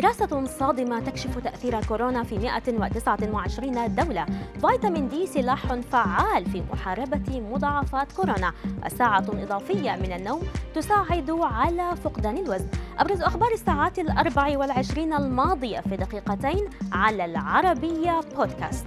دراسة صادمة تكشف تأثير كورونا في 129 دولة. فيتامين دي سلاح فعال في محاربة مضاعفات كورونا. الساعة إضافية من النوم تساعد على فقدان الوزن. أبرز أخبار الساعات الأربع والعشرين الماضية في دقيقتين على العربية بودكاست.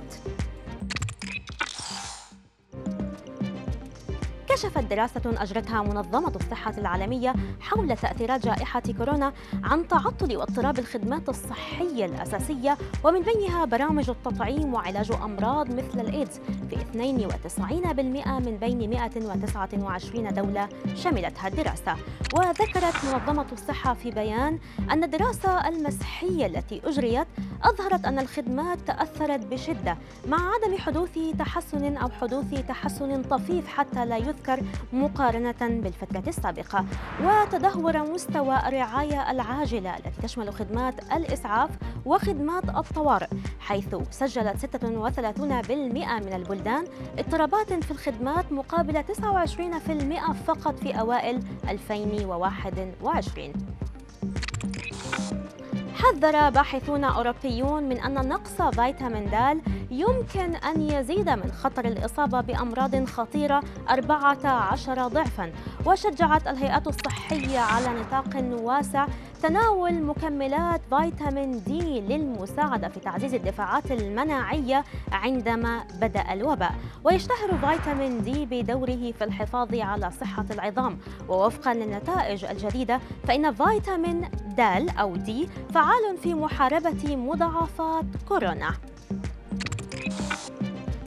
كشفت دراسة أجرتها منظمة الصحة العالمية حول تأثيرات جائحة كورونا عن تعطل واضطراب الخدمات الصحية الأساسية ومن بينها برامج التطعيم وعلاج أمراض مثل الإيدز 92% من بين 129 دولة شملتها الدراسة. وذكرت منظمة الصحة في بيان أن الدراسة المسحية التي أجريت أظهرت أن الخدمات تأثرت بشدة مع عدم حدوث تحسن أو حدوث تحسن طفيف حتى لا يذكر مقارنة بالفترة السابقة. وتدهور مستوى الرعاية العاجلة التي تشمل خدمات الإسعاف وخدمات الطوارئ حيث سجلت 36% من البلدان اضطرابات في الخدمات مقابل 29% فقط في أوائل 2021 حذر باحثون أوروبيون من أن نقص فيتامين د يمكن أن يزيد من خطر الإصابة بأمراض خطيرة 14 ضعفا وشجعت الهيئات الصحية على نطاق واسع تناول مكملات فيتامين دي للمساعدة في تعزيز الدفاعات المناعية عندما بدأ الوباء. ويشتهر فيتامين دي بدوره في الحفاظ على صحة العظام. ووفقا للنتائج الجديدة فإن فيتامين د أو دي فعال في محاربة مضاعفات كورونا.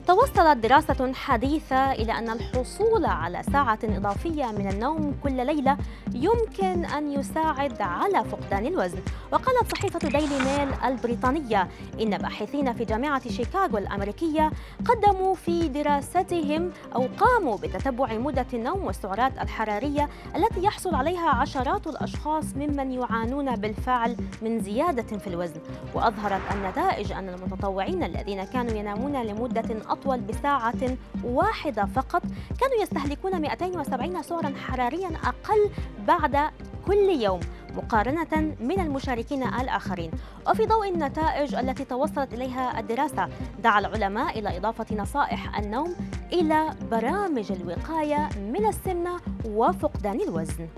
توصلت دراسة حديثة إلى أن الحصول على ساعة إضافية من النوم كل ليلة يمكن أن يساعد على فقدان الوزن. وقالت صحيفة ديلي ميل البريطانية إن باحثين في جامعة شيكاغو الأمريكية قدموا في دراستهم أو قاموا بتتبع مدة النوم والسعرات الحرارية التي يحصل عليها عشرات الأشخاص ممن يعانون بالفعل من زيادة في الوزن. وأظهرت النتائج أن المتطوعين الذين كانوا ينامون لمدة أطول بساعة واحدة فقط. كانوا يستهلكون 270 سعرا حراريا أقل بعد كل يوم مقارنة من المشاركين الآخرين. وفي ضوء النتائج التي توصلت إليها الدراسة دعا العلماء إلى إضافة نصائح النوم إلى برامج الوقاية من السمنة وفقدان الوزن.